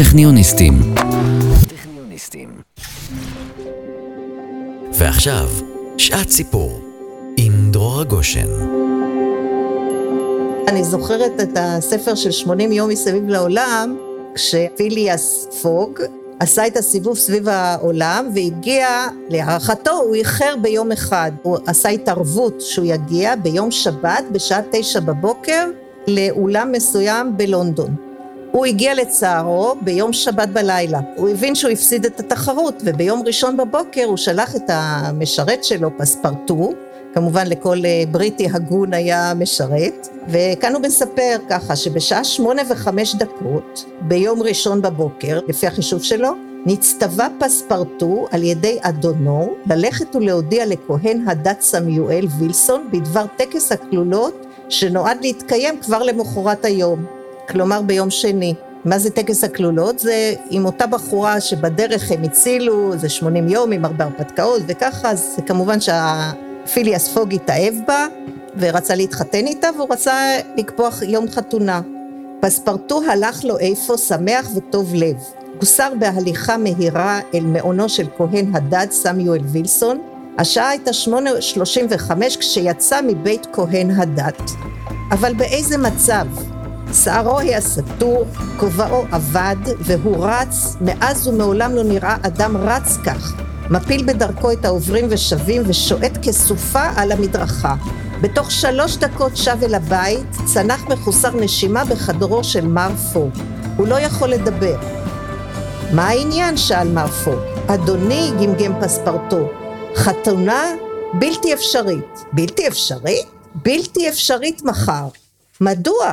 הטכניוניסטים. ועכשיו, שעת סיפור, עם דרורה גושן. אני זוכרת את הספר של 80 יום מסביב לעולם, כשפיליאס פוג עשה את הסיבוב סביב העולם והגיע, להערכתו הוא איחר ביום אחד. הוא עשה התערבות שהוא יגיע ביום שבת בשעה תשע בבוקר לאולם מסוים בלונדון. הוא הגיע לצערו ביום שבת בלילה. הוא הבין שהוא הפסיד את התחרות, וביום ראשון בבוקר הוא שלח את המשרת שלו, פספרטו, כמובן לכל אה, בריטי הגון היה משרת, וכאן הוא מספר ככה שבשעה שמונה וחמש דקות ביום ראשון בבוקר, לפי החישוב שלו, נצטווה פספרטו על ידי אדונו ללכת ולהודיע לכהן הדת סמיואל וילסון בדבר טקס הכלולות שנועד להתקיים כבר למחרת היום, כלומר ביום שני. מה זה טקס הכלולות? זה עם אותה בחורה שבדרך הם הצילו, זה 80 יום עם הרבה הרפתקאות וככה, אז כמובן שה... פיליאס פוג התאהב בה ורצה להתחתן איתה והוא רצה לקבוע יום חתונה. פספרטו הלך לו איפה שמח וטוב לב. הוסר בהליכה מהירה אל מעונו של כהן הדת סמיואל וילסון. השעה הייתה שמונה שלושים וחמש כשיצא מבית כהן הדת. אבל באיזה מצב? שערו היה סטור, כובעו אבד, והוא רץ, מאז ומעולם לא נראה אדם רץ כך. מפיל בדרכו את העוברים ושבים ושועט כסופה על המדרכה. בתוך שלוש דקות שב אל הבית, צנח מחוסר נשימה בחדרו של מר פו. הוא לא יכול לדבר. מה העניין? שאל מר פו. אדוני, גמגם פספרטו, חתונה בלתי אפשרית. בלתי אפשרית? בלתי אפשרית מחר. מדוע?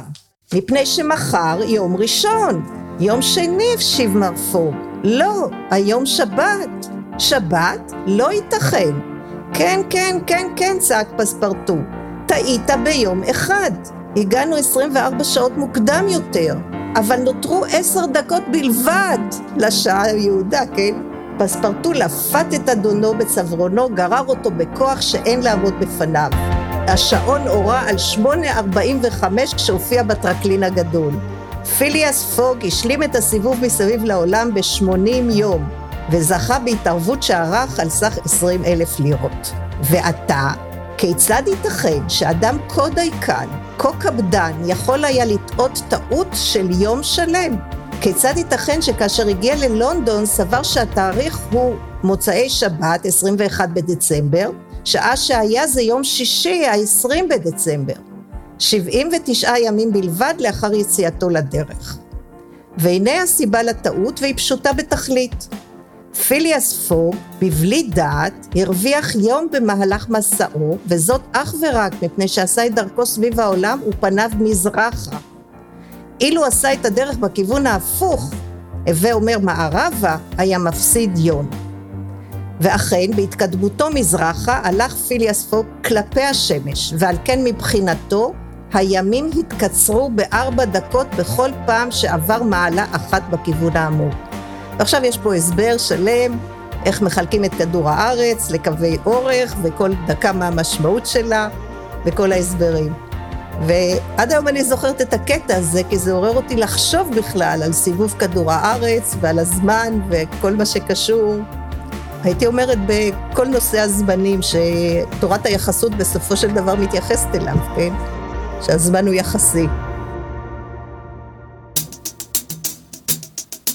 מפני שמחר יום ראשון. יום שני, השיב מר פו. לא, היום שבת. שבת? לא ייתכן. כן, כן, כן, כן, צעק פספרטו. טעית ביום אחד. הגענו 24 שעות מוקדם יותר, אבל נותרו עשר דקות בלבד לשעה היהודה, כן? פספרטו לפת את אדונו בצווארונו, גרר אותו בכוח שאין לעמוד בפניו. השעון הורה על 8.45 כשהופיע בטרקלין הגדול. פיליאס פוג השלים את הסיבוב מסביב לעולם ב-80 יום. וזכה בהתערבות שערך על סך 20 אלף לירות. ועתה, כיצד ייתכן שאדם כה דייקן, כה קפדן, יכול היה לטעות טעות של יום שלם? כיצד ייתכן שכאשר הגיע ללונדון סבר שהתאריך הוא מוצאי שבת, 21 בדצמבר, שעה שהיה זה יום שישי, ה-20 בדצמבר, 79 ימים בלבד לאחר יציאתו לדרך. והנה הסיבה לטעות, והיא פשוטה בתכלית. פיליאס פוג, בבלי דעת, הרוויח יום במהלך מסעו, וזאת אך ורק מפני שעשה את דרכו סביב העולם ופניו מזרחה. אילו עשה את הדרך בכיוון ההפוך, הווה אומר מערבה, היה מפסיד יום. ואכן, בהתקדמותו מזרחה, הלך פיליאס פוג כלפי השמש, ועל כן מבחינתו, הימים התקצרו בארבע דקות בכל פעם שעבר מעלה אחת בכיוון האמור. ועכשיו יש פה הסבר שלם איך מחלקים את כדור הארץ לקווי אורך וכל דקה מה המשמעות שלה וכל ההסברים. ועד היום אני זוכרת את הקטע הזה, כי זה עורר אותי לחשוב בכלל על סיבוב כדור הארץ ועל הזמן וכל מה שקשור. הייתי אומרת בכל נושא הזמנים, שתורת היחסות בסופו של דבר מתייחסת אליו, כן? שהזמן הוא יחסי.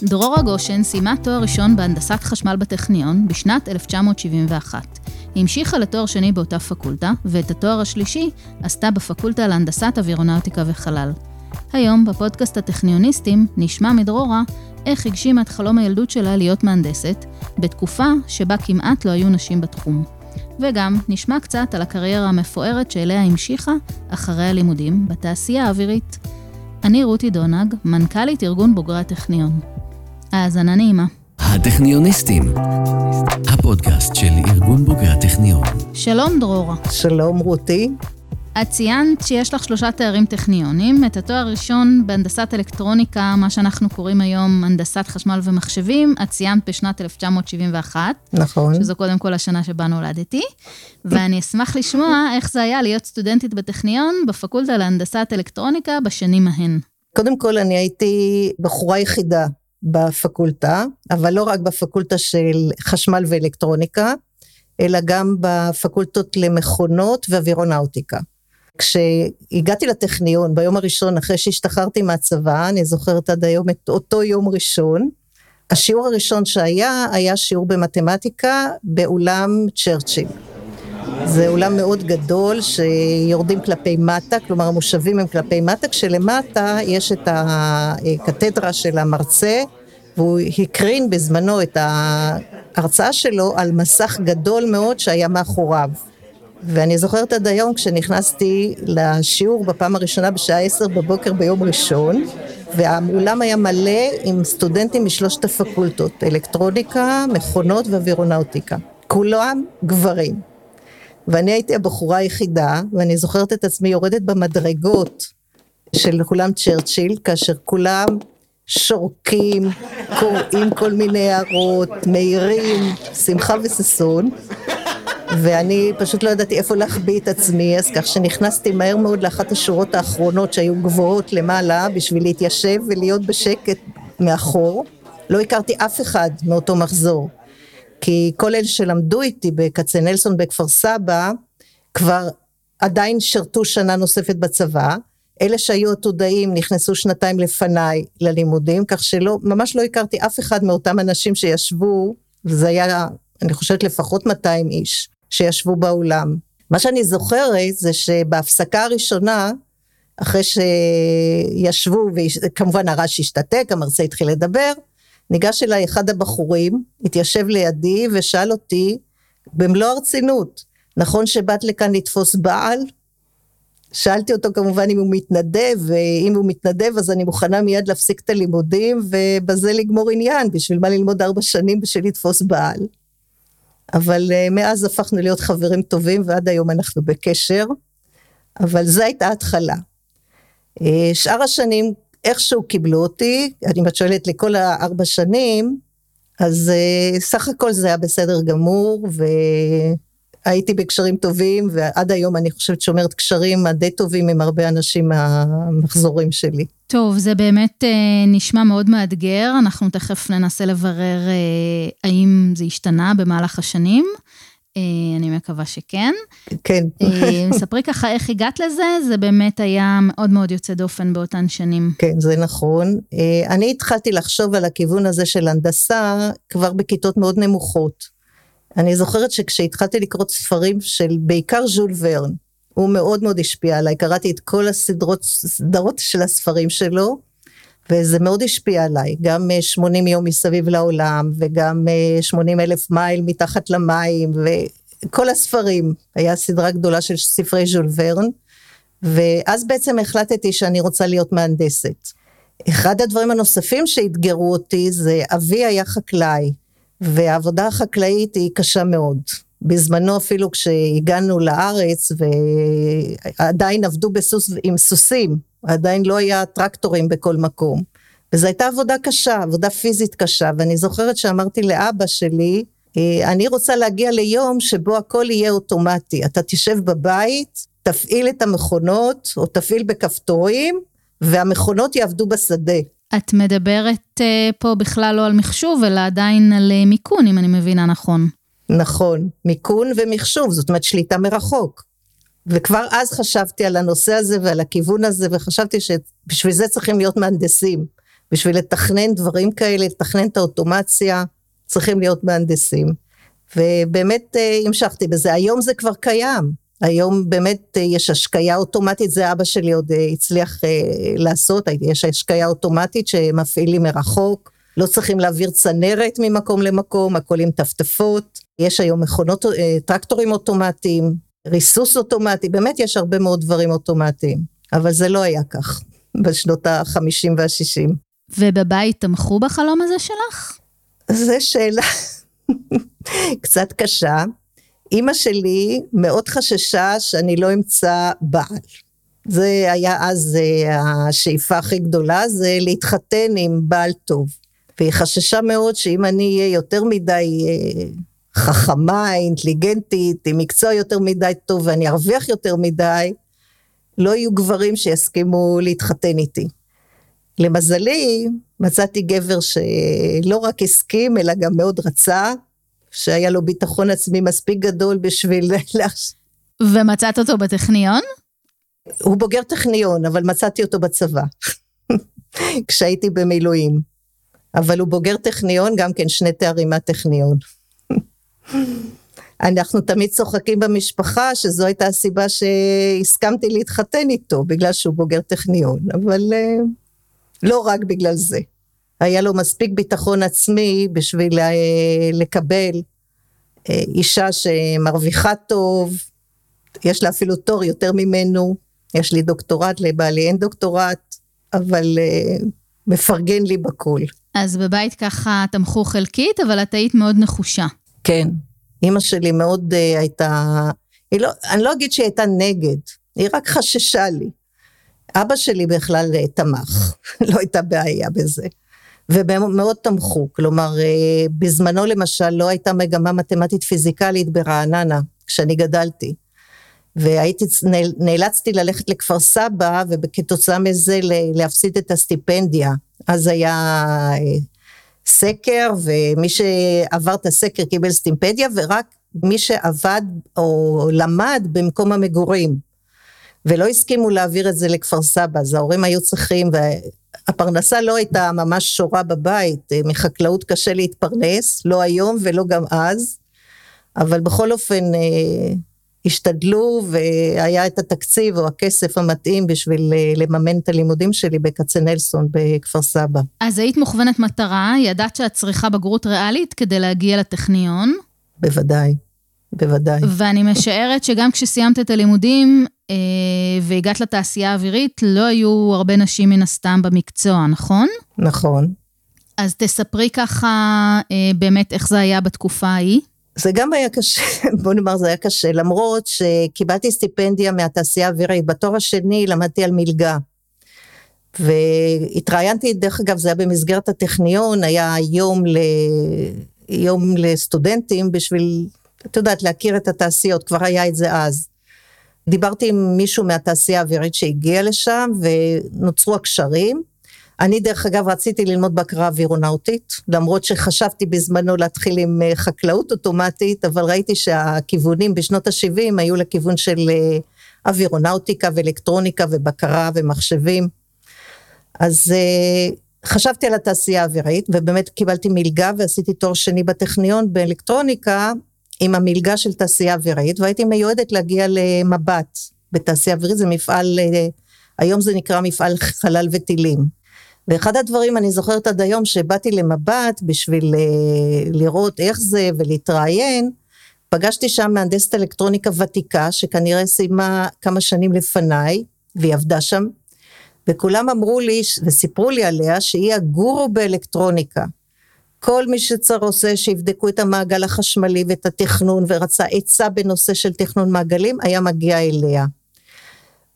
דרורה גושן סיימה תואר ראשון בהנדסת חשמל בטכניון בשנת 1971. היא המשיכה לתואר שני באותה פקולטה, ואת התואר השלישי עשתה בפקולטה להנדסת אווירונאוטיקה וחלל. היום, בפודקאסט הטכניוניסטים, נשמע מדרורה איך הגשימה את חלום הילדות שלה להיות מהנדסת, בתקופה שבה כמעט לא היו נשים בתחום. וגם נשמע קצת על הקריירה המפוארת שאליה המשיכה אחרי הלימודים בתעשייה האווירית. אני רותי דונג, מנכ"לית ארגון בוגרי הטכניון. האזנה נעימה. הטכניוניסטים, הפודקאסט של ארגון בוגרי הטכניון. שלום דרורה. שלום רותי. את ציינת שיש לך שלושה תארים טכניונים, את התואר הראשון בהנדסת אלקטרוניקה, מה שאנחנו קוראים היום הנדסת חשמל ומחשבים, את סיימת בשנת 1971. נכון. שזו קודם כל השנה שבה נולדתי, ואני אשמח לשמוע איך זה היה להיות סטודנטית בטכניון בפקולטה להנדסת אלקטרוניקה בשנים ההן. קודם כל, אני הייתי בחורה יחידה בפקולטה, אבל לא רק בפקולטה של חשמל ואלקטרוניקה, אלא גם בפקולטות למכונות ואווירונאוטיקה. כשהגעתי לטכניון ביום הראשון אחרי שהשתחררתי מהצבא, אני זוכרת עד היום את אותו יום ראשון, השיעור הראשון שהיה, היה שיעור במתמטיקה באולם צ'רצ'יל. זה אולם מאוד גדול שיורדים כלפי מטה, כלומר המושבים הם כלפי מטה, כשלמטה יש את הקתדרה של המרצה והוא הקרין בזמנו את ההרצאה שלו על מסך גדול מאוד שהיה מאחוריו. ואני זוכרת עד היום כשנכנסתי לשיעור בפעם הראשונה בשעה עשר בבוקר ביום ראשון, והאולם היה מלא עם סטודנטים משלושת הפקולטות, אלקטרוניקה, מכונות ואווירונאוטיקה. כולם גברים. ואני הייתי הבחורה היחידה, ואני זוכרת את עצמי יורדת במדרגות של אולם צ'רצ'יל, כאשר כולם שורקים, קוראים כל מיני הערות, מעירים, שמחה וששון. ואני פשוט לא ידעתי איפה להחביא את עצמי, אז כך שנכנסתי מהר מאוד לאחת השורות האחרונות שהיו גבוהות למעלה בשביל להתיישב ולהיות בשקט מאחור. לא הכרתי אף אחד מאותו מחזור, כי כל אלה שלמדו איתי בכצנלסון בכפר סבא, כבר עדיין שירתו שנה נוספת בצבא, אלה שהיו עתודאים נכנסו שנתיים לפניי ללימודים, כך שלא, ממש לא הכרתי אף אחד מאותם אנשים שישבו, וזה היה, אני חושבת לפחות 200 איש. שישבו באולם. מה שאני זוכרת זה שבהפסקה הראשונה, אחרי שישבו, וכמובן הרעש השתתק, המרצה התחיל לדבר, ניגש אליי אחד הבחורים, התיישב לידי ושאל אותי במלוא הרצינות, נכון שבאת לכאן לתפוס בעל? שאלתי אותו כמובן אם הוא מתנדב, ואם הוא מתנדב אז אני מוכנה מיד להפסיק את הלימודים ובזה לגמור עניין, בשביל מה ללמוד ארבע שנים בשביל לתפוס בעל. אבל uh, מאז הפכנו להיות חברים טובים ועד היום אנחנו בקשר, אבל זו הייתה התחלה. Uh, שאר השנים איכשהו קיבלו אותי, אני את שואלת לכל הארבע שנים, אז uh, סך הכל זה היה בסדר גמור, והייתי בקשרים טובים, ועד היום אני חושבת שומרת קשרים די טובים עם הרבה אנשים מהמחזורים שלי. טוב, זה באמת אה, נשמע מאוד מאתגר, אנחנו תכף ננסה לברר אה, האם זה השתנה במהלך השנים. אה, אני מקווה שכן. כן. אה, ספרי ככה איך הגעת לזה, זה באמת היה מאוד מאוד יוצא דופן באותן שנים. כן, זה נכון. אה, אני התחלתי לחשוב על הכיוון הזה של הנדסה כבר בכיתות מאוד נמוכות. אני זוכרת שכשהתחלתי לקרוא ספרים של בעיקר ז'ול ורן, הוא מאוד מאוד השפיע עליי, קראתי את כל הסדרות, סדרות של הספרים שלו, וזה מאוד השפיע עליי, גם 80 אה, יום מסביב לעולם, וגם 80 אה, אלף מייל מתחת למים, וכל הספרים, היה סדרה גדולה של ספרי ז'ול ורן, ואז בעצם החלטתי שאני רוצה להיות מהנדסת. אחד הדברים הנוספים שאתגרו אותי זה אבי היה חקלאי, והעבודה החקלאית היא קשה מאוד. בזמנו אפילו כשהגענו לארץ ועדיין עבדו בסוס, עם סוסים, עדיין לא היה טרקטורים בכל מקום. וזו הייתה עבודה קשה, עבודה פיזית קשה, ואני זוכרת שאמרתי לאבא שלי, אה, אני רוצה להגיע ליום שבו הכל יהיה אוטומטי. אתה תשב בבית, תפעיל את המכונות, או תפעיל בכפתורים, והמכונות יעבדו בשדה. את מדברת uh, פה בכלל לא על מחשוב, אלא עדיין על uh, מיכון, אם אני מבינה נכון. נכון, מיכון ומחשוב, זאת אומרת שליטה מרחוק. וכבר אז חשבתי על הנושא הזה ועל הכיוון הזה, וחשבתי שבשביל זה צריכים להיות מהנדסים. בשביל לתכנן דברים כאלה, לתכנן את האוטומציה, צריכים להיות מהנדסים. ובאמת אה, המשכתי בזה. היום זה כבר קיים. היום באמת אה, יש השקיה אוטומטית, זה אבא שלי עוד אה, הצליח לעשות, יש השקיה אוטומטית שמפעילים מרחוק. לא צריכים להעביר צנרת ממקום למקום, הכל עם טפטפות, יש היום מכונות, אה, טרקטורים אוטומטיים, ריסוס אוטומטי, באמת יש הרבה מאוד דברים אוטומטיים, אבל זה לא היה כך בשנות ה-50 וה-60. ובבית תמכו בחלום הזה שלך? זו שאלה קצת קשה. אימא שלי מאוד חששה שאני לא אמצא בעל. זה היה אז אה, השאיפה הכי גדולה, זה להתחתן עם בעל טוב. והיא חששה מאוד שאם אני אהיה יותר מדי אה, חכמה, אינטליגנטית, עם מקצוע יותר מדי טוב ואני ארוויח יותר מדי, לא יהיו גברים שיסכימו להתחתן איתי. למזלי, מצאתי גבר שלא רק הסכים, אלא גם מאוד רצה, שהיה לו ביטחון עצמי מספיק גדול בשביל... ומצאת אותו בטכניון? הוא בוגר טכניון, אבל מצאתי אותו בצבא, כשהייתי במילואים. אבל הוא בוגר טכניון, גם כן שני תארים מהטכניון. אנחנו תמיד צוחקים במשפחה שזו הייתה הסיבה שהסכמתי להתחתן איתו, בגלל שהוא בוגר טכניון, אבל אה, לא רק בגלל זה. היה לו מספיק ביטחון עצמי בשביל אה, לקבל אה, אישה שמרוויחה טוב, יש לה אפילו תור יותר ממנו, יש לי דוקטורט, לבעלי אין דוקטורט, אבל מפרגן לי בכל. אז בבית ככה תמכו חלקית, אבל את היית מאוד נחושה. כן, אימא שלי מאוד uh, הייתה, לא, אני לא אגיד שהיא הייתה נגד, היא רק חששה לי. אבא שלי בכלל uh, תמך, לא הייתה בעיה בזה. ומאוד תמכו, כלומר, uh, בזמנו למשל לא הייתה מגמה מתמטית פיזיקלית ברעננה, כשאני גדלתי. והייתי, נאלצתי ללכת לכפר סבא, וכתוצאה מזה להפסיד את הסטיפנדיה. אז היה סקר, ומי שעבר את הסקר קיבל סטימפדיה, ורק מי שעבד או למד במקום המגורים. ולא הסכימו להעביר את זה לכפר סבא, אז ההורים היו צריכים, והפרנסה לא הייתה ממש שורה בבית, מחקלאות קשה להתפרנס, לא היום ולא גם אז, אבל בכל אופן אה, השתדלו והיה את התקציב או הכסף המתאים בשביל אה, לממן את הלימודים שלי בקצנלסון בכפר סבא. אז היית מוכוונת מטרה, ידעת שאת צריכה בגרות ריאלית כדי להגיע לטכניון? בוודאי, בוודאי. ואני משערת שגם כשסיימת את הלימודים אה, והגעת לתעשייה האווירית, לא היו הרבה נשים מן הסתם במקצוע, נכון? נכון. אז תספרי ככה אה, באמת איך זה היה בתקופה ההיא. זה גם היה קשה, בוא נאמר זה היה קשה, למרות שקיבלתי סטיפנדיה מהתעשייה האווירית, בתואר השני למדתי על מלגה. והתראיינתי, דרך אגב, זה היה במסגרת הטכניון, היה יום, ל... יום לסטודנטים בשביל, את יודעת, להכיר את התעשיות, כבר היה את זה אז. דיברתי עם מישהו מהתעשייה האווירית שהגיע לשם, ונוצרו הקשרים. אני דרך אגב רציתי ללמוד בקרה אווירונאוטית, למרות שחשבתי בזמנו להתחיל עם אה, חקלאות אוטומטית, אבל ראיתי שהכיוונים בשנות ה-70 היו לכיוון של אה, אווירונאוטיקה ואלקטרוניקה ובקרה ומחשבים. אז אה, חשבתי על התעשייה האווירית, ובאמת קיבלתי מלגה ועשיתי תואר שני בטכניון באלקטרוניקה, עם המלגה של תעשייה אווירית, והייתי מיועדת להגיע למבט בתעשייה אווירית, זה מפעל, היום זה נקרא מפעל חלל וטילים. ואחד הדברים, אני זוכרת עד היום, שבאתי למבט בשביל אה, לראות איך זה ולהתראיין, פגשתי שם מהנדסת אלקטרוניקה ותיקה, שכנראה סיימה כמה שנים לפניי, והיא עבדה שם, וכולם אמרו לי וסיפרו לי עליה שהיא הגורו באלקטרוניקה. כל מי שצר עושה שיבדקו את המעגל החשמלי ואת התכנון ורצה עצה בנושא של תכנון מעגלים, היה מגיע אליה.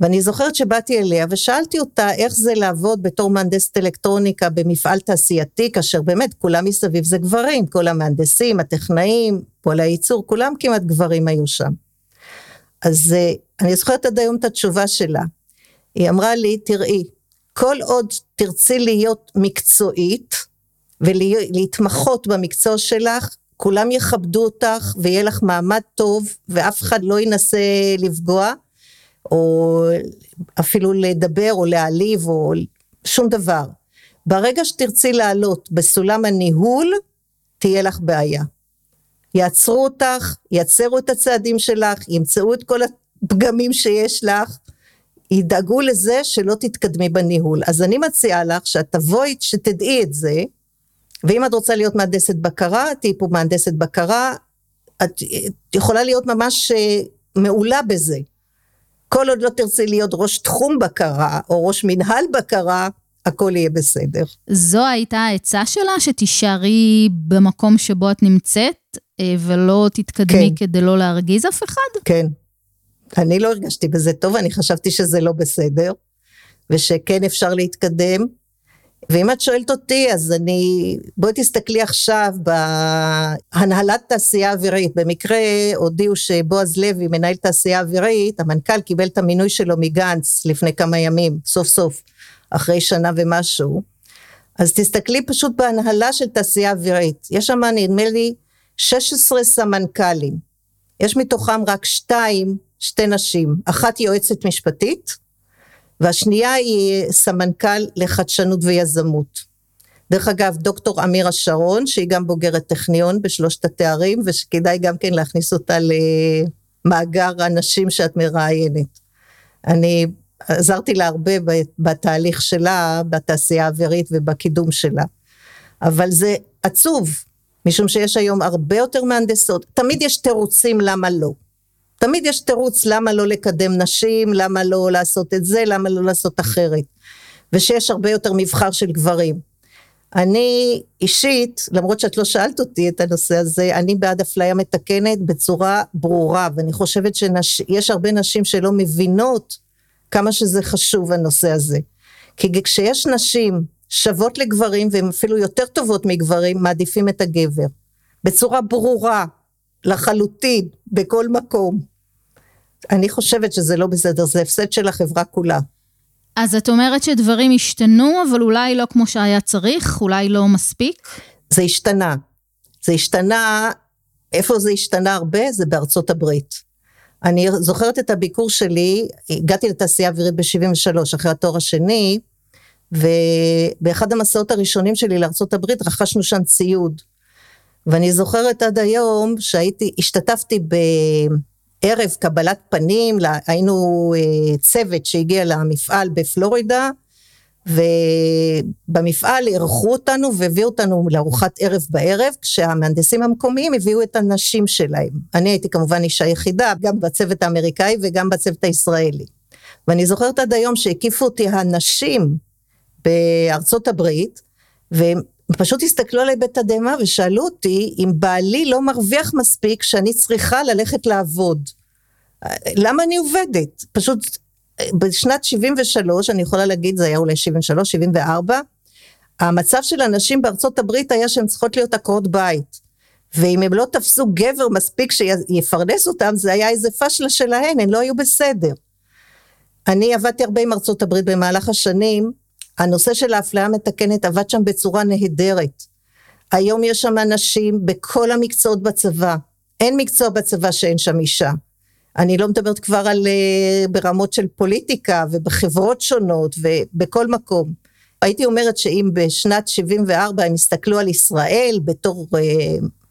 ואני זוכרת שבאתי אליה ושאלתי אותה איך זה לעבוד בתור מהנדסת אלקטרוניקה במפעל תעשייתי, כאשר באמת כולם מסביב זה גברים, כל המהנדסים, הטכנאים, פועלי הייצור, כולם כמעט גברים היו שם. אז אה, אני זוכרת עד היום את התשובה שלה. היא אמרה לי, תראי, כל עוד תרצי להיות מקצועית ולהתמחות במקצוע שלך, כולם יכבדו אותך ויהיה לך מעמד טוב ואף אחד לא ינסה לפגוע. או אפילו לדבר או להעליב או שום דבר. ברגע שתרצי לעלות בסולם הניהול, תהיה לך בעיה. יעצרו אותך, יצרו את הצעדים שלך, ימצאו את כל הפגמים שיש לך, ידאגו לזה שלא תתקדמי בניהול. אז אני מציעה לך שאת תבואי, שתדעי את זה, ואם את רוצה להיות מהנדסת בקרה, תהיי פה מהנדסת בקרה, את יכולה להיות ממש אה, מעולה בזה. כל עוד לא תרצי להיות ראש תחום בקרה, או ראש מנהל בקרה, הכל יהיה בסדר. זו הייתה העצה שלה, שתישארי במקום שבו את נמצאת, אה, ולא תתקדמי כן. כדי לא להרגיז אף אחד? כן. אני לא הרגשתי בזה טוב, אני חשבתי שזה לא בסדר, ושכן אפשר להתקדם, ואם את שואלת אותי, אז אני, בואי תסתכלי עכשיו בהנהלת תעשייה אווירית. במקרה הודיעו שבועז לוי, מנהל תעשייה אווירית, המנכ"ל קיבל את המינוי שלו מגנץ לפני כמה ימים, סוף סוף. אחרי שנה ומשהו. אז תסתכלי פשוט בהנהלה של תעשייה אווירית. יש שם נדמה לי 16 סמנכ"לים. יש מתוכם רק שתיים, שתי נשים. אחת יועצת משפטית, והשנייה היא סמנכ"ל לחדשנות ויזמות. דרך אגב, דוקטור אמירה שרון, שהיא גם בוגרת טכניון בשלושת התארים, ושכדאי גם כן להכניס אותה למאגר הנשים שאת מראיינת. אני עזרתי לה הרבה בתהליך שלה, בתעשייה האווירית ובקידום שלה. אבל זה עצוב, משום שיש היום הרבה יותר מהנדסות. תמיד יש תירוצים למה לא. תמיד יש תירוץ למה לא לקדם נשים, למה לא לעשות את זה, למה לא לעשות אחרת. ושיש הרבה יותר מבחר של גברים. אני אישית, למרות שאת לא שאלת אותי את הנושא הזה, אני בעד אפליה מתקנת בצורה ברורה, ואני חושבת שיש הרבה נשים שלא מבינות כמה שזה חשוב הנושא הזה. כי כשיש נשים שוות לגברים והן אפילו יותר טובות מגברים, מעדיפים את הגבר. בצורה ברורה, לחלוטין, בכל מקום. אני חושבת שזה לא בסדר, זה הפסד של החברה כולה. אז את אומרת שדברים השתנו, אבל אולי לא כמו שהיה צריך, אולי לא מספיק? זה השתנה. זה השתנה, איפה זה השתנה הרבה? זה בארצות הברית. אני זוכרת את הביקור שלי, הגעתי לתעשייה אווירית ב-73 אחרי התואר השני, ובאחד המסעות הראשונים שלי הברית רכשנו שם ציוד. ואני זוכרת עד היום שהייתי, השתתפתי בערב קבלת פנים, היינו אה, צוות שהגיע למפעל בפלורידה, ובמפעל אירחו אותנו והביאו אותנו לארוחת ערב בערב, כשהמהנדסים המקומיים הביאו את הנשים שלהם. אני הייתי כמובן אישה יחידה, גם בצוות האמריקאי וגם בצוות הישראלי. ואני זוכרת עד היום שהקיפו אותי הנשים בארצות הברית, והם פשוט הסתכלו עליי בתדהמה ושאלו אותי אם בעלי לא מרוויח מספיק שאני צריכה ללכת לעבוד. למה אני עובדת? פשוט בשנת 73, אני יכולה להגיד, זה היה אולי 73, 74, המצב של הנשים בארצות הברית היה שהן צריכות להיות עקרות בית. ואם הם לא תפסו גבר מספיק שיפרנס אותם, זה היה איזה פשלה שלהן, הן לא היו בסדר. אני עבדתי הרבה עם ארצות הברית במהלך השנים, הנושא של האפליה המתקנת עבד שם בצורה נהדרת. היום יש שם אנשים בכל המקצועות בצבא, אין מקצוע בצבא שאין שם אישה. אני לא מדברת כבר על אה, ברמות של פוליטיקה ובחברות שונות ובכל מקום. הייתי אומרת שאם בשנת 74 הם הסתכלו על ישראל בתור אה,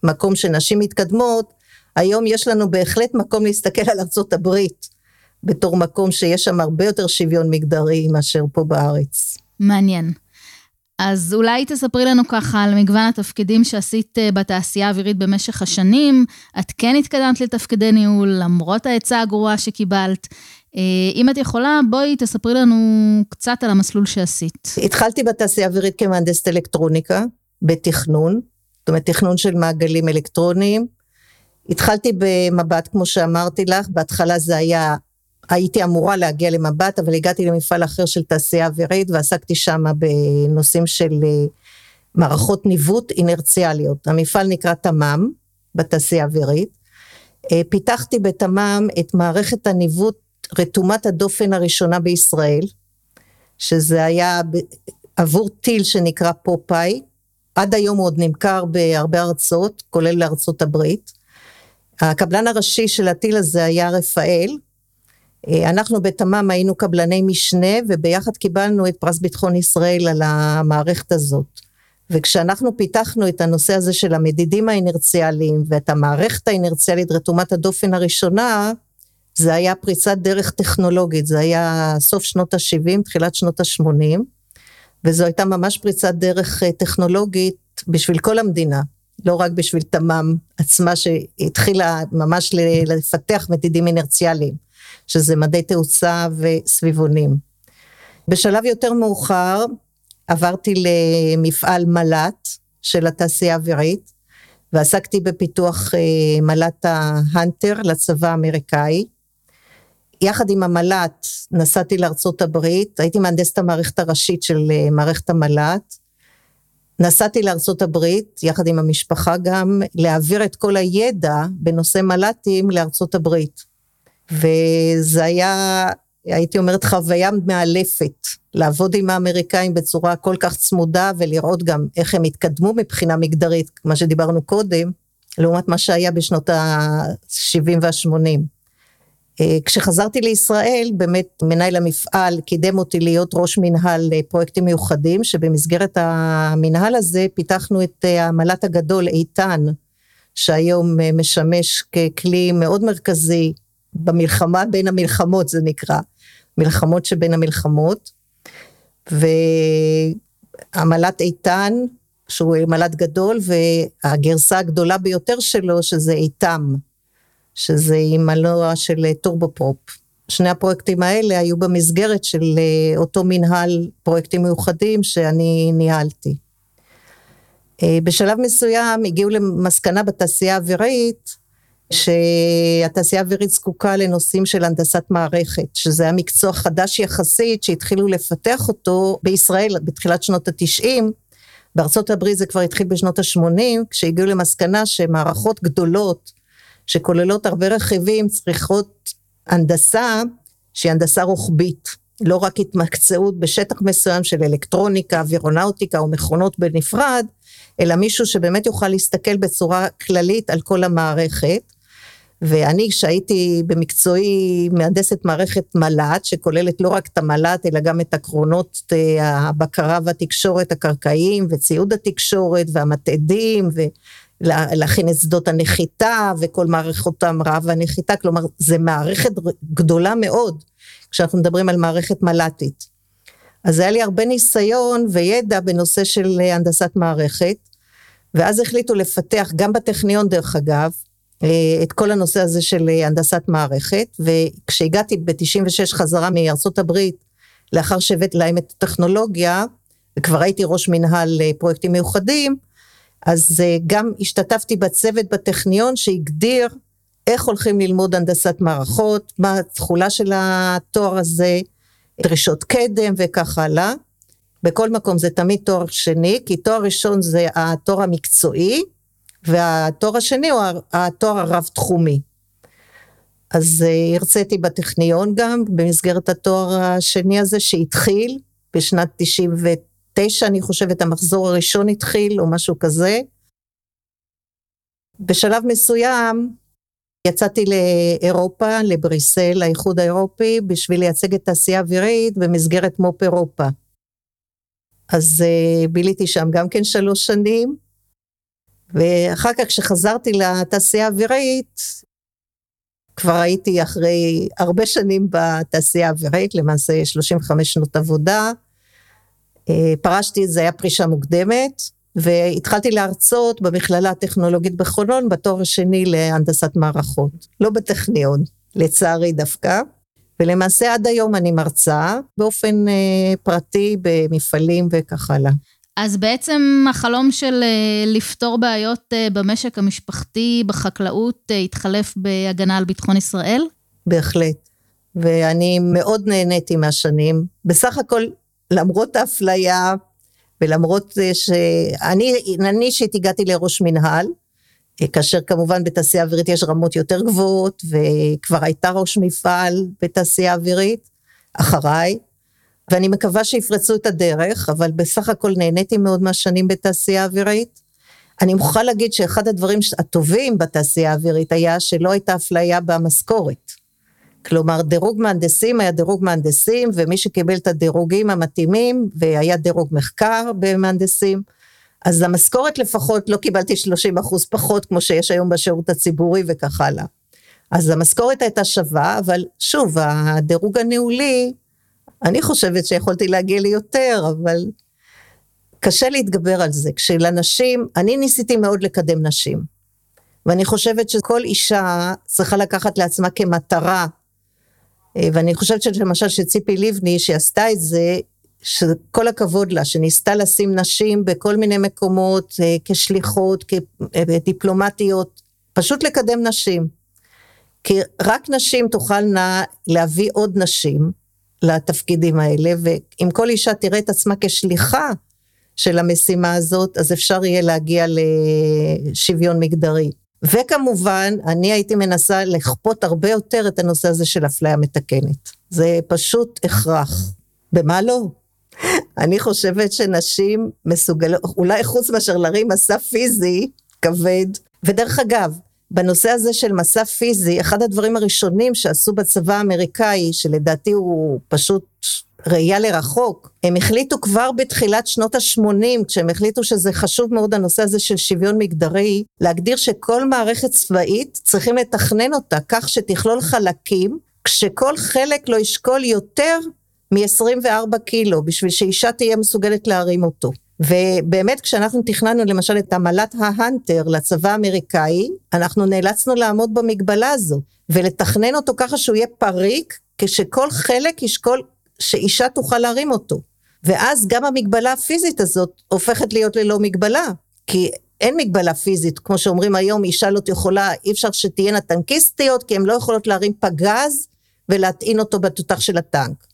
מקום שנשים מתקדמות, היום יש לנו בהחלט מקום להסתכל על ארצות הברית בתור מקום שיש שם הרבה יותר שוויון מגדרי מאשר פה בארץ. מעניין. אז אולי תספרי לנו ככה על מגוון התפקידים שעשית אה, בתעשייה האווירית במשך השנים. את כן התקדמת לתפקידי ניהול, למרות העצה הגרועה שקיבלת. אה, אם את יכולה, בואי תספרי לנו קצת על המסלול שעשית. התחלתי בתעשייה האווירית כמהנדסת אלקטרוניקה, בתכנון, זאת אומרת תכנון של מעגלים אלקטרוניים. התחלתי במבט, כמו שאמרתי לך, בהתחלה זה היה הייתי אמורה להגיע למבט, אבל הגעתי למפעל אחר של תעשייה אווירית ועסקתי שם בנושאים של אה, מערכות ניווט אינרציאליות. המפעל נקרא תמ"מ, בתעשייה האווירית. אה, פיתחתי בתמ"מ את מערכת הניווט רתומת הדופן הראשונה בישראל, שזה היה עבור טיל שנקרא פופאי, עד היום הוא עוד נמכר בהרבה ארצות, כולל לארצות הברית. הקבלן הראשי של הטיל הזה היה רפאל, אנחנו בתמ"מ היינו קבלני משנה וביחד קיבלנו את פרס ביטחון ישראל על המערכת הזאת. וכשאנחנו פיתחנו את הנושא הזה של המדידים האינרציאליים ואת המערכת האינרציאלית רתומת הדופן הראשונה, זה היה פריצת דרך טכנולוגית, זה היה סוף שנות ה-70, תחילת שנות ה-80, וזו הייתה ממש פריצת דרך אה, טכנולוגית בשביל כל המדינה, לא רק בשביל תמ"מ עצמה שהתחילה ממש לפתח מדידים אינרציאליים. שזה מדי תאוצה וסביבונים. בשלב יותר מאוחר עברתי למפעל מל"ט של התעשייה האווירית, ועסקתי בפיתוח אה, מל"ט ההאנטר לצבא האמריקאי. יחד עם המל"ט נסעתי לארצות הברית, הייתי מהנדסת המערכת הראשית של אה, מערכת המל"ט. נסעתי לארצות הברית, יחד עם המשפחה גם, להעביר את כל הידע בנושא מל"טים לארצות הברית. וזה היה הייתי אומרת, חוויה מאלפת. לעבוד עם האמריקאים בצורה כל כך צמודה ולראות גם איך הם התקדמו מבחינה מגדרית, מה שדיברנו קודם, לעומת מה שהיה בשנות ה-70 וה-80. אה, כשחזרתי לישראל, באמת מנהל המפעל קידם אותי להיות ראש מנהל אה, פרויקטים מיוחדים, שבמסגרת המנהל הזה פיתחנו את אה, הגדול איתן, שהיום משמש ככלי מאוד מרכזי במלחמה בין המלחמות זה נקרא, מלחמות שבין המלחמות, והמל"ט איתן, שהוא מל"ט גדול, והגרסה הגדולה ביותר שלו שזה איתן, שזה עם מנוע של טורבופרופ. שני הפרויקטים האלה היו במסגרת של אה, אותו מנהל פרויקטים מיוחדים שאני ניהלתי. אה, בשלב מסוים הגיעו למסקנה בתעשייה האווירית שהתעשייה האווירית זקוקה לנושאים של הנדסת מערכת, שזה היה מקצוע חדש יחסית שהתחילו לפתח אותו בישראל בתחילת שנות התשעים, בארצות הברית זה כבר התחיל בשנות ה-80, כשהגיעו למסקנה שמערכות גדולות שכוללות הרבה רכיבים צריכות הנדסה שהיא הנדסה רוחבית, לא רק התמקצעות בשטח מסוים של אלקטרוניקה, אווירונאוטיקה או מכונות בנפרד, אלא מישהו שבאמת יוכל להסתכל בצורה כללית על כל המערכת. ואני כשהייתי במקצועי מהנדסת מערכת מל"ט, שכוללת לא רק את המל"ט אלא גם את עקרונות אה, הבקרה והתקשורת הקרקעיים וציוד התקשורת והמתעדים ולהכין את שדות הנחיתה וכל מערכות ההמראה והנחיתה, כלומר זה מערכת גדולה מאוד כשאנחנו מדברים על מערכת מל"טית. אז היה לי הרבה ניסיון וידע בנושא של הנדסת מערכת, ואז החליטו לפתח, גם בטכניון דרך אגב, אה, את כל הנושא הזה של אה, הנדסת מערכת, וכשהגעתי ב-96 חזרה מארצות הברית, לאחר שהבאתי להם את הטכנולוגיה, וכבר הייתי ראש מנהל אה, פרויקטים מיוחדים, אז גם השתתפתי בצוות בטכניון שהגדיר איך הולכים ללמוד הנדסת מערכות, מה התכולה של התואר הזה, דרישות קדם וכך הלאה. בכל מקום זה תמיד תואר שני, כי תואר ראשון זה התואר המקצועי, והתואר השני הוא התואר הרב-תחומי. אז אה, הרציתי בטכניון גם, במסגרת התואר השני הזה שהתחיל בשנת 99, אני חושבת המחזור הראשון התחיל, או משהו כזה. בשלב מסוים יצאתי לאירופה, לבריסל, לאיחוד האירופי, בשביל לייצג את תעשייה אווירית במסגרת מו"פ אירופה. אז uh, ביליתי שם גם כן שלוש שנים, ואחר כך כשחזרתי לתעשייה האווירית, כבר הייתי אחרי הרבה שנים בתעשייה האווירית, למעשה 35 שנות עבודה. אה, פרשתי, זה היה פרישה מוקדמת, והתחלתי להרצות במכללה הטכנולוגית בחולון בתואר השני להנדסת מערכות, לא בטכניון, לצערי דווקא. ולמעשה עד היום אני מרצה באופן אה, פרטי במפעלים וכך הלאה. אז בעצם החלום של אה, לפתור בעיות אה, במשק המשפחתי, בחקלאות, אה, התחלף בהגנה על ביטחון ישראל? בהחלט. ואני מאוד נהניתי מהשנים. בסך הכל, למרות האפליה, ולמרות שאני, אני אישית הגעתי לראש מנהל, כאשר כמובן בתעשייה אווירית יש רמות יותר גבוהות, וכבר הייתה ראש מפעל בתעשייה אווירית, אחריי, ואני מקווה שיפרצו את הדרך, אבל בסך הכל נהניתי מאוד מהשנים בתעשייה האווירית. אני מוכרחה להגיד שאחד הדברים הטובים בתעשייה האווירית היה שלא הייתה אפליה במשכורת. כלומר, דירוג מהנדסים היה דירוג מהנדסים, ומי שקיבל את הדירוגים המתאימים, והיה דירוג מחקר במהנדסים, אז המשכורת לפחות לא קיבלתי 30 אחוז פחות, כמו שיש היום בשירות הציבורי וכך הלאה. אז המשכורת הייתה שווה, אבל שוב, הדירוג הניהולי אני חושבת שיכולתי להגיע ליותר, אבל קשה להתגבר על זה. כשלנשים, אני ניסיתי מאוד לקדם נשים. ואני חושבת שכל אישה צריכה לקחת לעצמה כמטרה, אה, ואני חושבת שלמשל שציפי לבני שעשתה את זה, שכל הכבוד לה, שניסתה לשים נשים בכל מיני מקומות אה, כשליחות, כדיפלומטיות, פשוט לקדם נשים. כי רק נשים תוכלנה להביא עוד נשים, לתפקידים האלה, ואם כל אישה תראה את עצמה כשליחה של המשימה הזאת, אז אפשר יהיה להגיע לשוויון מגדרי. וכמובן, אני הייתי מנסה לכפות הרבה יותר את הנושא הזה של אפליה מתקנת. זה פשוט הכרח. במה לא? אני חושבת שנשים מסוגלות, אולי חוץ מאשר להרים מסע פיזי כבד, ודרך אגב, בנושא הזה של מסע פיזי, אחד הדברים הראשונים שעשו בצבא האמריקאי, שלדעתי הוא פשוט ראייה לרחוק, הם החליטו כבר בתחילת שנות ה-80, כשהם החליטו שזה חשוב מאוד הנושא הזה של שוויון מגדרי, להגדיר שכל מערכת צבאית צריכים לתכנן אותה כך שתכלול חלקים, כשכל חלק לא ישקול יותר מ-24 קילו, בשביל שאישה תהיה מסוגלת להרים אותו. ובאמת כשאנחנו תכננו למשל את עמלת ההאנטר לצבא האמריקאי, אנחנו נאלצנו לעמוד במגבלה הזו, ולתכנן אותו ככה שהוא יהיה פריק, כשכל חלק ישקול שאישה תוכל להרים אותו. ואז גם המגבלה הפיזית הזאת הופכת להיות ללא מגבלה, כי אין מגבלה פיזית, כמו שאומרים היום, אישה לא יכולה, אי אפשר שתהיינה טנקיסטיות, כי הן לא יכולות להרים פגז ולהטעין אותו בתותח של הטנק.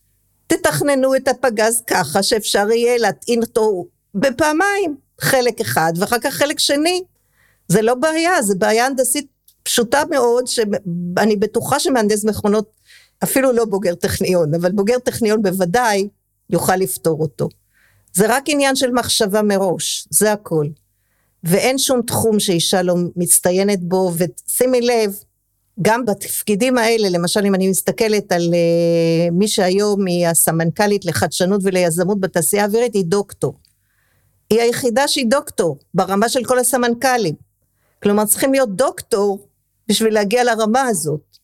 תתכננו את הפגז ככה שאפשר יהיה להטעין אותו בפעמיים, חלק אחד ואחר כך חלק שני. זה לא בעיה, זה בעיה הנדסית פשוטה מאוד, שאני בטוחה שמהנדס מכונות, אפילו לא בוגר טכניון, אבל בוגר טכניון בוודאי יוכל לפתור אותו. זה רק עניין של מחשבה מראש, זה הכל. ואין שום תחום שאישה לא מצטיינת בו, ושימי לב, גם בתפקידים האלה, למשל אם אני מסתכלת על uh, מי שהיום היא הסמנכ"לית לחדשנות וליזמות בתעשייה האווירית, היא דוקטור. היא היחידה שהיא דוקטור, ברמה של כל הסמנכ"לים. כלומר, צריכים להיות דוקטור בשביל להגיע לרמה הזאת.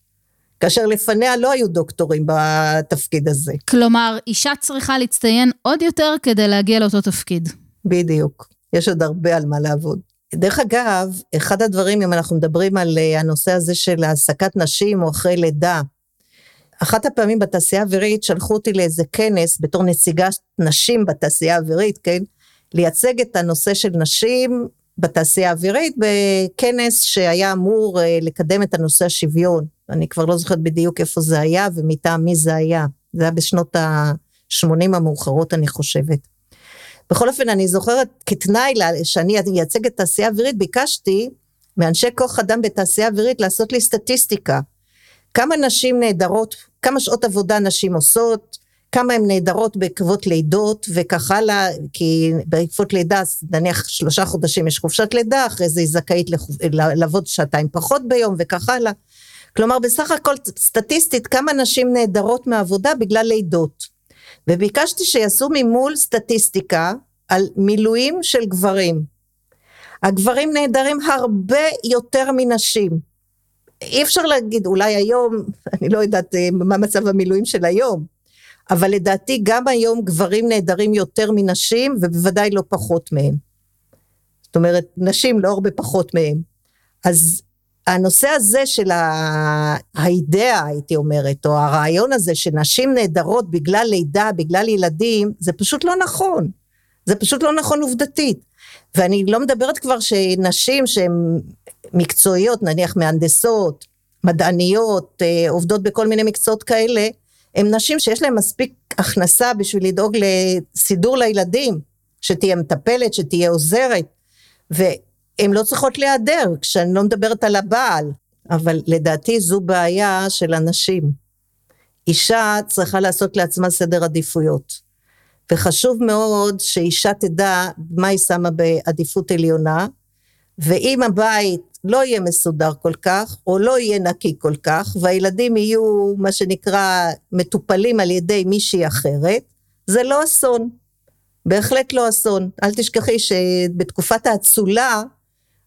כאשר לפניה לא היו דוקטורים בתפקיד הזה. כלומר, אישה צריכה להצטיין עוד יותר כדי להגיע לאותו תפקיד. בדיוק. יש עוד הרבה על מה לעבוד. דרך אגב, אחד הדברים, אם אנחנו מדברים על אה, הנושא הזה של העסקת נשים או אחרי לידה, אחת הפעמים בתעשייה האווירית שלחו אותי לאיזה כנס בתור נציגת נשים בתעשייה האווירית, כן? לייצג את הנושא של נשים בתעשייה האווירית בכנס שהיה אמור אה, לקדם את הנושא השוויון. אני כבר לא זוכרת בדיוק איפה זה היה ומטעם מי זה היה. זה היה בשנות ה-80 המאוחרות אני חושבת. בכל אופן אני זוכרת כתנאי שאני אייצג את התעשייה האווירית ביקשתי מאנשי כוח אדם בתעשייה האווירית לעשות לי סטטיסטיקה. כמה נשים נהדרות, כמה שעות עבודה נשים עושות, כמה הן נהדרות בעקבות לידות וכך הלאה, כי בעקבות לידה, נניח שלושה חודשים יש חופשת לידה, אחרי זה היא זכאית לעבוד שעתיים פחות ביום וכך הלאה. כלומר, בסך הכל סטטיסטית, כמה נשים נהדרות מעבודה בגלל לידות. וביקשתי שיעשו ממול סטטיסטיקה על מילואים של גברים. הגברים נהדרים הרבה יותר מנשים. אי אפשר להגיד, אולי היום, אני לא יודעת אה, מה מצב המילואים של היום, אבל לדעתי גם היום גברים נהדרים יותר מנשים ובוודאי לא פחות מהם. זאת אומרת, נשים לא הרבה פחות מהם. אז הנושא הזה של האידאה, הייתי אומרת, או הרעיון הזה שנשים נהדרות בגלל לידה, בגלל ילדים, זה פשוט לא נכון. זה פשוט לא נכון עובדתית. ואני לא מדברת כבר שנשים שהן מקצועיות, נניח מהנדסות, מדעניות, אה, עובדות בכל מיני מקצועות כאלה, הן נשים שיש להן מספיק הכנסה בשביל לדאוג לסידור לילדים, שתהיה מטפלת, שתהיה עוזרת, והן לא צריכות להיעדר, כשאני לא מדברת על הבעל, אבל לדעתי זו בעיה של אנשים. אישה צריכה לעשות לעצמה סדר עדיפויות. וחשוב מאוד שאישה תדע מה היא שמה בעדיפות עליונה, ואם הבית לא יהיה מסודר כל כך, או לא יהיה נקי כל כך, והילדים יהיו, מה שנקרא, מטופלים על ידי מישהי אחרת, זה לא אסון. בהחלט לא אסון. אל תשכחי שבתקופת האצולה,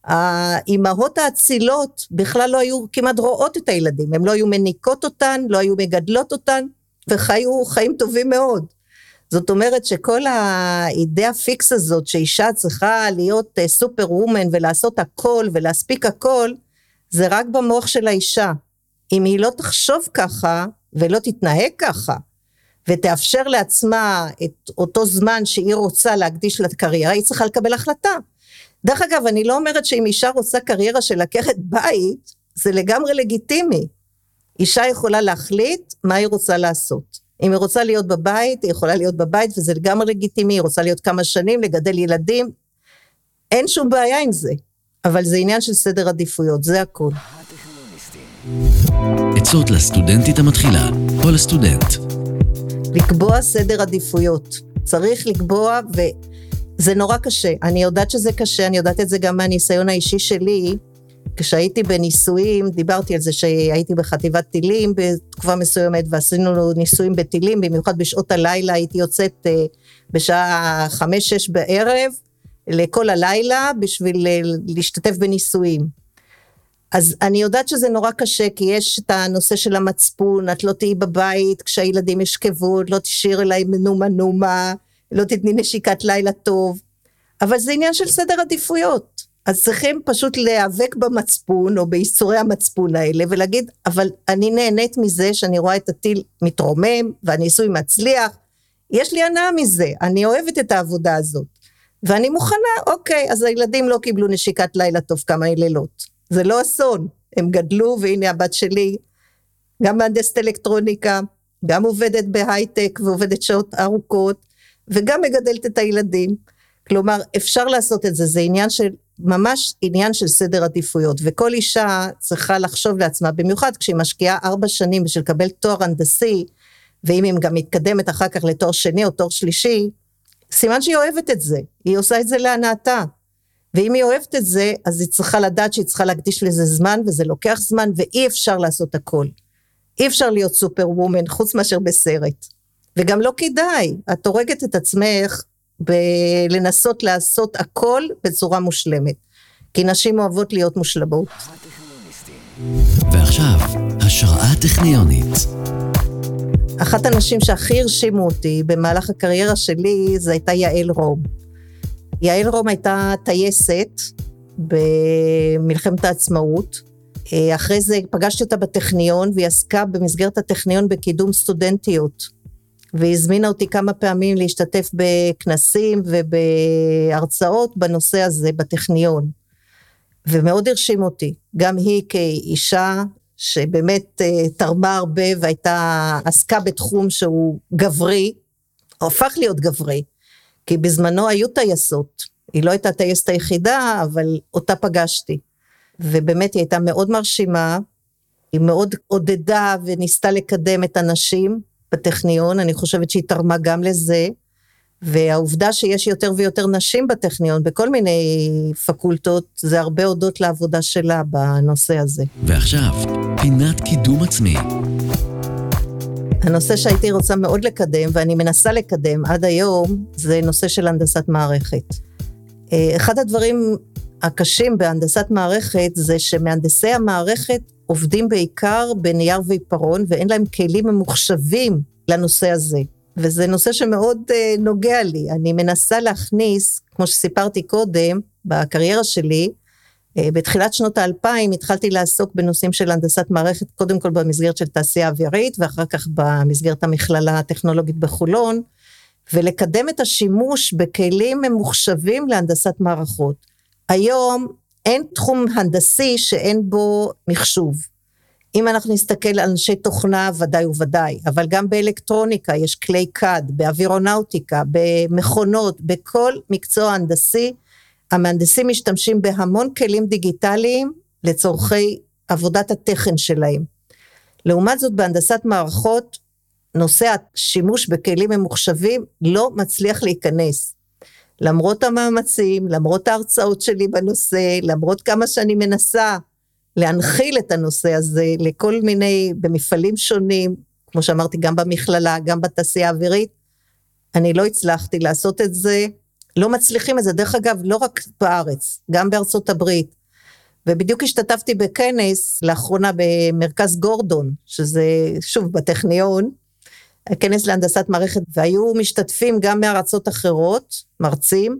האימהות האצילות בכלל לא היו כמעט רואות את הילדים, הן לא היו מניקות אותן, לא היו מגדלות אותן, וחיו חיים טובים מאוד. זאת אומרת שכל האידאה פיקס הזאת שאישה צריכה להיות סופר אה, וומן ולעשות הכל ולהספיק הכל, זה רק במוח של האישה. אם היא לא תחשוב ככה ולא תתנהג ככה, ותאפשר לעצמה את אותו זמן שהיא רוצה להקדיש לקריירה, היא צריכה לקבל החלטה. דרך אגב, אני לא אומרת שאם אישה רוצה קריירה של עקרת בית, זה לגמרי לגיטימי. אישה יכולה להחליט מה היא רוצה לעשות. אם היא רוצה להיות בבית, היא יכולה להיות בבית וזה לגמרי לגיטימי, היא רוצה להיות כמה שנים, לגדל ילדים, אין שום בעיה עם זה. אבל זה עניין של סדר עדיפויות, זה הכול. עצות לסטודנטית המתחילה או לסטודנט. לקבוע סדר עדיפויות. צריך לקבוע, וזה נורא קשה. אני יודעת שזה קשה, אני יודעת את זה גם מהניסיון האישי שלי. כשהייתי בניסויים, דיברתי על זה שהייתי בחטיבת טילים בתקופה מסוימת, ועשינו ניסויים בטילים, במיוחד בשעות הלילה, הייתי יוצאת אה, בשעה חמש-שש בערב, לכל הלילה, בשביל אה, להשתתף בניסויים. אז אני יודעת שזה נורא קשה, כי יש את הנושא של המצפון, את לא תהיי בבית כשהילדים ישכבו, לא תשאיר אליי נומה נומה, לא תתני נשיקת לילה טוב, אבל זה עניין של סדר עדיפויות. אז צריכים פשוט להיאבק במצפון, או בייסורי המצפון האלה, ולהגיד, אבל אני נהנית מזה שאני רואה את הטיל מתרומם, והניסוי מצליח, יש לי הנאה מזה, אני אוהבת את העבודה הזאת. ואני מוכנה, אוקיי, אז הילדים לא קיבלו נשיקת לילה טוב כמה לילות. זה לא אסון, הם גדלו והנה הבת שלי גם מהנדסת אלקטרוניקה, גם עובדת בהייטק ועובדת שעות ארוכות וגם מגדלת את הילדים. כלומר אפשר לעשות את זה, זה עניין של, ממש עניין של סדר עדיפויות וכל אישה צריכה לחשוב לעצמה, במיוחד כשהיא משקיעה ארבע שנים בשביל לקבל תואר הנדסי ואם היא גם מתקדמת אחר כך לתואר שני או תואר שלישי, סימן שהיא אוהבת את זה, היא עושה את זה להנאתה. ואם היא אוהבת את זה, אז היא צריכה לדעת שהיא צריכה להקדיש לזה זמן, וזה לוקח זמן, ואי אפשר לעשות הכל. אי אפשר להיות סופר וומן, חוץ מאשר בסרט. וגם לא כדאי, את הורגת את עצמך בלנסות לעשות הכל בצורה מושלמת. כי נשים אוהבות להיות מושלמות. ועכשיו, השראה טכניונית. אחת הנשים שהכי הרשימו אותי במהלך הקריירה שלי, זה הייתה יעל רום. יעל רום הייתה טייסת במלחמת העצמאות. אה, אחרי זה פגשתי אותה בטכניון והיא עסקה במסגרת הטכניון בקידום סטודנטיות. והיא הזמינה אותי כמה פעמים להשתתף בכנסים ובהרצאות בנושא הזה בטכניון. ומאוד הרשים אותי, גם היא כאישה שבאמת אה, תרמה הרבה והייתה, עסקה בתחום שהוא גברי, הפך להיות גברי. כי בזמנו היו טייסות, היא לא הייתה הטייסת היחידה, אבל אותה פגשתי. ובאמת היא הייתה מאוד מרשימה, היא מאוד עודדה וניסתה לקדם את הנשים בטכניון, אני חושבת שהיא תרמה גם לזה. והעובדה שיש יותר ויותר נשים בטכניון, בכל מיני פקולטות, זה הרבה הודות לעבודה שלה בנושא הזה. ועכשיו, פינת קידום עצמי. הנושא שהייתי רוצה מאוד לקדם, ואני מנסה לקדם עד היום, זה נושא של הנדסת מערכת. אה, אחד הדברים הקשים בהנדסת מערכת זה שמהנדסי המערכת עובדים בעיקר בנייר ועיפרון, ואין להם כלים ממוחשבים לנושא הזה. וזה נושא שמאוד uh, נוגע לי. אני מנסה להכניס, כמו שסיפרתי קודם, בקריירה שלי, אה, בתחילת שנות האלפיים התחלתי לעסוק בנושאים של הנדסת מערכת, קודם כל במסגרת של תעשייה אווירית, ואחר כך במסגרת המכללה הטכנולוגית בחולון, ולקדם את השימוש בכלים ממוחשבים להנדסת מערכות. היום אין תחום הנדסי שאין בו מחשוב. אם אנחנו נסתכל על אנשי תוכנה, ודאי וודאי, אבל גם באלקטרוניקה יש כלי כד, באווירונאוטיקה, במכונות, בכל מקצוע הנדסי המהנדסים משתמשים בהמון כלים דיגיטליים לצורכי עבודת התכן שלהם. לעומת זאת בהנדסת מערכות נושא השימוש בכלים ממוחשבים לא מצליח להיכנס. למרות המאמצים, למרות ההרצאות שלי בנושא, למרות כמה שאני מנסה להנחיל את הנושא הזה לכל מיני, במפעלים שונים, כמו שאמרתי, גם במכללה, גם בתעשייה האווירית, אני לא הצלחתי לעשות את זה, לא מצליחים את זה. דרך אגב, לא רק בארץ, גם בארצות הברית. ובדיוק השתתפתי בכנס לאחרונה במרכז גורדון, שזה שוב בטכניון, כנס להנדסת מערכת, והיו משתתפים גם מארצות אחרות, מרצים,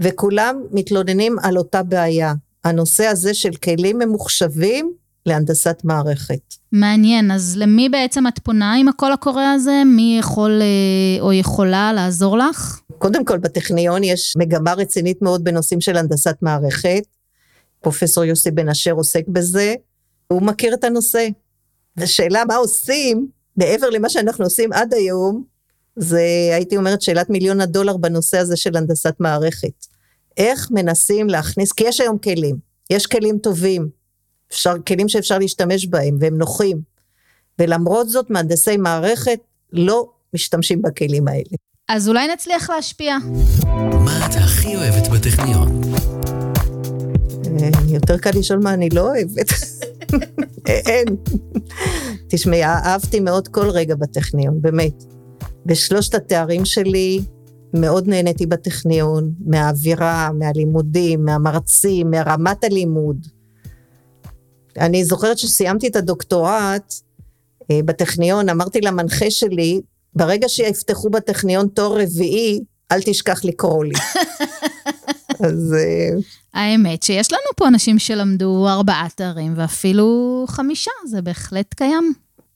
וכולם מתלוננים על אותה בעיה, הנושא הזה של כלים ממוחשבים להנדסת מערכת. מעניין, אז למי בעצם את פונה עם הקול הקורא הזה? מי יכול אה, או יכולה לעזור לך? קודם כל, בטכניון יש מגמה רצינית מאוד בנושאים של הנדסת מערכת. פרופסור יוסי בן אשר עוסק בזה, הוא מכיר את הנושא. ושאלה מה עושים, מעבר למה שאנחנו עושים עד היום, זה הייתי אומרת שאלת מיליון הדולר בנושא הזה של הנדסת מערכת. איך מנסים להכניס, כי יש היום כלים, יש כלים טובים, אפשר, כלים שאפשר להשתמש בהם והם נוחים, ולמרות זאת מהנדסי מערכת לא משתמשים בכלים האלה. אז אולי נצליח להשפיע. מה את הכי אוהבת בטכניון? אה, יותר קל לשאול מה אני לא אוהבת. אין. תשמעי, אהבתי מאוד כל רגע בטכניון, באמת. בשלושת התארים שלי מאוד נהניתי בטכניון, מהאווירה, מהלימודים, מהמרצים, מרמת הלימוד. אני זוכרת שסיימתי את הדוקטורט אה, בטכניון, אמרתי למנחה שלי, ברגע שיפתחו בטכניון תואר רביעי, אל תשכח לקרוא לי. אז... אה, האמת שיש לנו פה אנשים שלמדו ארבעה תארים ואפילו חמישה, זה בהחלט קיים.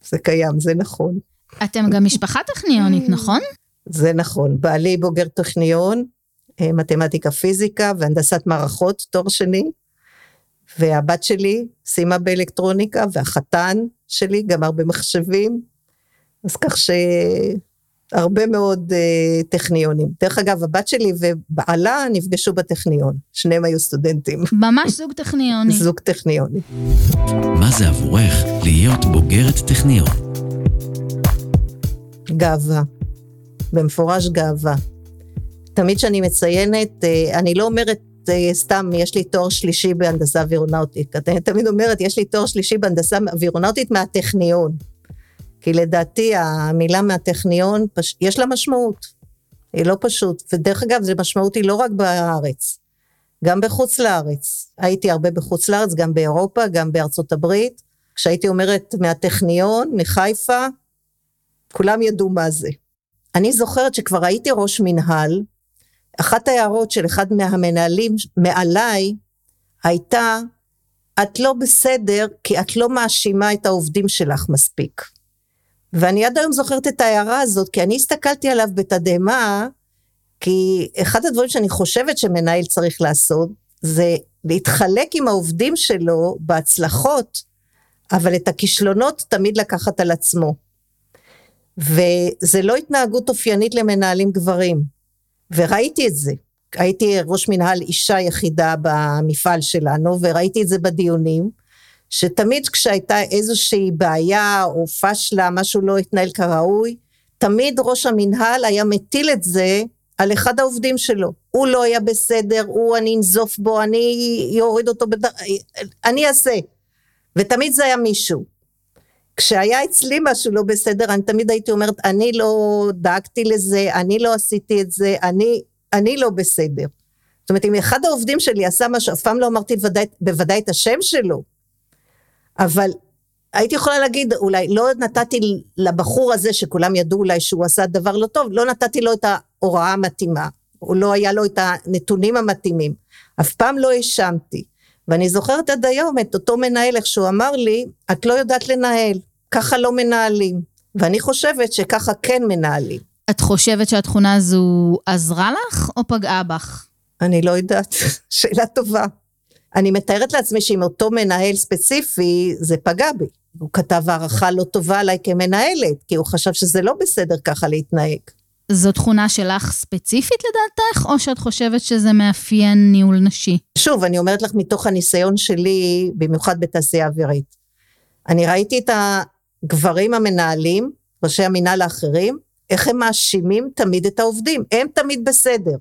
זה קיים, זה נכון. אתם גם משפחה טכניונית, נכון? זה נכון. בעלי בוגר טכניון, אה, מתמטיקה פיזיקה והנדסת מערכות, תואר שני, והבת שלי סיימה באלקטרוניקה, והחתן שלי גמר במחשבים, אז כך שהרבה מאוד uh, טכניונים. דרך אגב, הבת שלי ובעלה נפגשו בטכניון, שניהם היו סטודנטים. ממש זוג טכניוני. זוג טכניוני. מה זה עבורך להיות בוגרת טכניון? גאווה. במפורש גאווה. תמיד כשאני מציינת, אה, אני לא אומרת אה, סתם, יש לי תואר שלישי בהנדסה אווירונאוטית. אני תמיד אומרת, יש לי תואר שלישי בהנדסה אווירונאוטית מהטכניון. כי לדעתי המילה מהטכניון, יש לה משמעות. היא לא פשוט. ודרך אגב, זו משמעות היא לא רק בארץ, גם בחוץ לארץ. הייתי הרבה בחוץ לארץ, גם באירופה, גם בארצות הברית. כשהייתי אומרת מהטכניון, מחיפה, כולם ידעו מה זה. אני זוכרת שכבר הייתי ראש מנהל, אחת ההערות של אחד מהמנהלים מעליי הייתה, את לא בסדר כי את לא מאשימה את העובדים שלך מספיק. ואני עד היום זוכרת את ההערה הזאת, כי אני הסתכלתי עליו בתדהמה, כי אחד הדברים שאני חושבת שמנהל צריך לעשות, זה להתחלק עם העובדים שלו בהצלחות, אבל את הכישלונות תמיד לקחת על עצמו. וזה לא התנהגות אופיינית למנהלים גברים, וראיתי את זה. הייתי ראש מנהל אישה יחידה במפעל שלנו, וראיתי את זה בדיונים, שתמיד כשהייתה איזושהי בעיה או פשלה, משהו לא התנהל כראוי, תמיד ראש המנהל היה מטיל את זה על אחד העובדים שלו. הוא לא היה בסדר, הוא, אני אנזוף בו, אני אוריד אותו, בד... אני אעשה. ותמיד זה היה מישהו. כשהיה אצלי משהו לא בסדר, אני תמיד הייתי אומרת, אני לא דאגתי לזה, אני לא עשיתי את זה, אני, אני לא בסדר. זאת אומרת, אם אחד העובדים שלי עשה משהו, אף פעם לא אמרתי בוודאי, בוודאי את השם שלו, אבל הייתי יכולה להגיד, אולי לא נתתי לבחור הזה, שכולם ידעו אולי שהוא עשה דבר לא טוב, לא נתתי לו את ההוראה המתאימה, או לא היה לו את הנתונים המתאימים. אף פעם לא האשמתי. ואני זוכרת עד היום את אותו מנהל, איך שהוא אמר לי, את לא יודעת לנהל, ככה לא מנהלים. ואני חושבת שככה כן מנהלים. את חושבת שהתכונה הזו עזרה לך או פגעה בך? אני לא יודעת, שאלה טובה. אני מתארת לעצמי שאם אותו מנהל ספציפי, זה פגע בי. הוא כתב הערכה לא טובה עליי כמנהלת, כי הוא חשב שזה לא בסדר ככה להתנהג. זו תכונה שלך ספציפית לדעתך, או שאת חושבת שזה מאפיין ניהול נשי? שוב, אני אומרת לך מתוך הניסיון שלי, במיוחד בתעשייה אווירית. אני ראיתי את הגברים המנהלים, ראשי המנהל האחרים, איך הם מאשימים תמיד את העובדים, הם תמיד בסדר.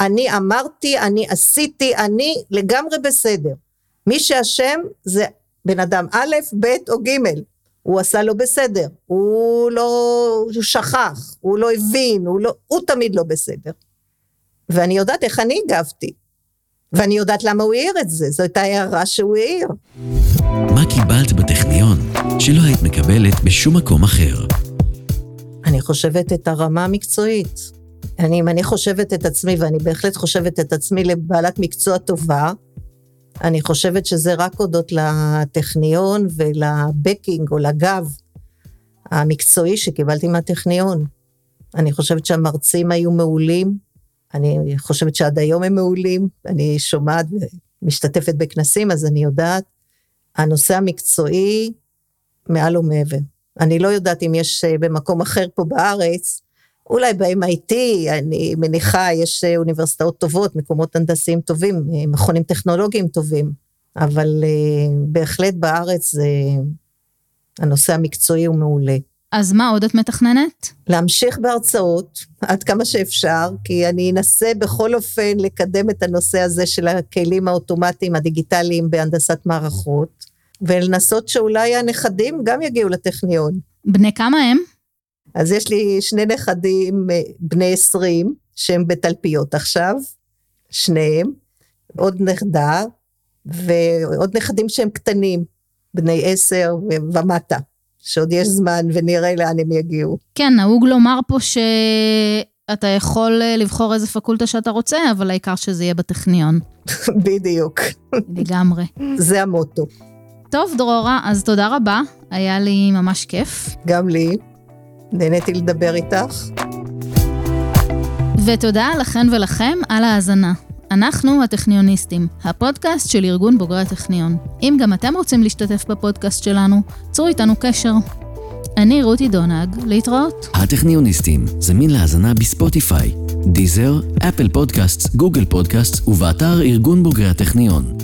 אני אמרתי, אני עשיתי, אני לגמרי בסדר. מי שאשם זה בן אדם א', ב' או ג'. הוא עשה לא בסדר, הוא לא, הוא שכח, הוא לא הבין, הוא, לא, הוא תמיד לא בסדר. ואני יודעת איך אני הגבתי, ואני יודעת למה הוא העיר את זה, זו הייתה הערה שהוא העיר. מה קיבלת בטכניון שלא היית מקבלת בשום מקום אחר? אני חושבת את הרמה המקצועית. אני, אם אני חושבת את עצמי, ואני בהחלט חושבת את עצמי לבעלת מקצוע טובה, אני חושבת שזה רק הודות לטכניון ולבקינג או לגב המקצועי שקיבלתי מהטכניון. אני חושבת שהמרצים היו מעולים, אני חושבת שעד היום הם מעולים, אני שומעת ומשתתפת בכנסים, אז אני יודעת. הנושא המקצועי מעל ומעבר. אני לא יודעת אם יש אה, במקום אחר פה בארץ אולי ב-MIT, אני מניחה, יש אה, אוניברסיטאות טובות, מקומות הנדסיים טובים, אה, מכונים טכנולוגיים טובים, אבל uh, בהחלט בארץ זה... הנושא המקצועי הוא מעולה. אז מה עוד את מתכננת? להמשיך בהרצאות עד כמה שאפשר, כי אני אנסה בכל אופן לקדם את הנושא הזה של הכלים האוטומטיים הדיגיטליים בהנדסת מערכות, ולנסות שאולי הנכדים גם יגיעו לטכניון. בני כמה הם? אז יש לי שני נכדים אה, בני 20, שהם בתלפיות עכשיו, שניהם, עוד נכדה, ועוד נכדים שהם קטנים, בני 10 ומטה. שעוד יש זמן ונראה לאן הם יגיעו. כן, נהוג לומר פה שאתה יכול אה, לבחור איזה פקולטה שאתה רוצה, אבל העיקר שזה יהיה בטכניון. בדיוק. לגמרי. זה המוטו. טוב, דרורה, אז תודה רבה, היה לי ממש כיף. גם לי. נהניתי לדבר איתך. ותודה לכן ולכם על ההאזנה. אנחנו הטכניוניסטים, הפודקאסט של ארגון בוגרי הטכניון. אם גם אתם רוצים להשתתף בפודקאסט שלנו, צרו איתנו קשר. אני רותי דונג, להתראות. הטכניוניסטים, זמין להאזנה בספוטיפיי, דיזר, אפל פודקאסט, גוגל פודקאסט ובאתר ארגון בוגרי הטכניון.